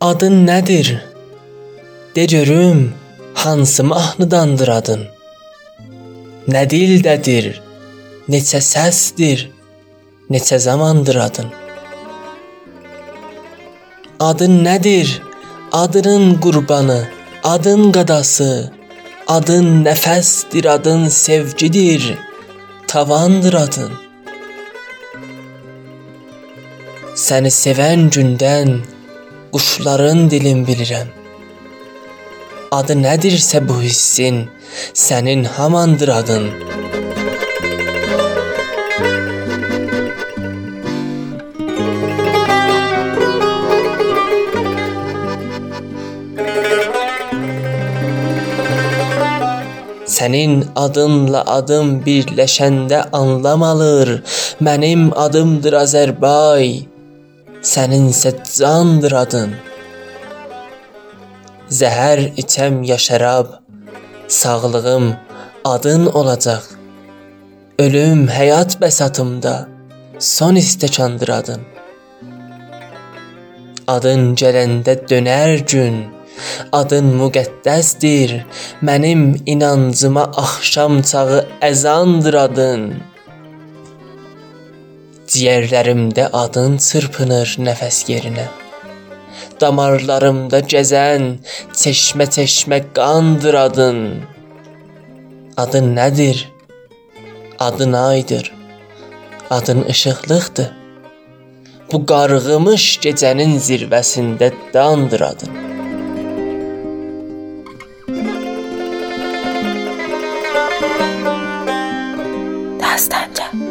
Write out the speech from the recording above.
Adın nədir? De görüm, hansı mahnıdandır adın? Nə dildədir? Neçə səsdir? Neçə zamandır adın? Adın nədir? Adının qurbanı, adın qadası, adın nəfəsdir, adın sevgidir, tavandır adın. Səni sevən gündən quşların dilin bilirəm. Adı nədirsə bu hissin, sənin hamandır adın. Sənin adınla adım birləşəndə anlam alır. Mənim adımdır Azərbay. Səninsə candır adın. Zəhər içəm ya şərab, sağlığım adın olacaq. Ölüm həyat bəsatımda son istəkandır adın. Adın gələndə dönər gün, adın müqəddəsdir. Mənim inancıma axşam çağı əzandır adın. Ciyərlərimdə adın çırpınır nəfəs yerinə. Damarlarımda gəzən çeşmə-çeşmə qandır adın. Adın nədir? Adın aydır. Adın işıqlıqdır. Bu qarğımış gecənin zirvəsində dandır adın. Dastanca.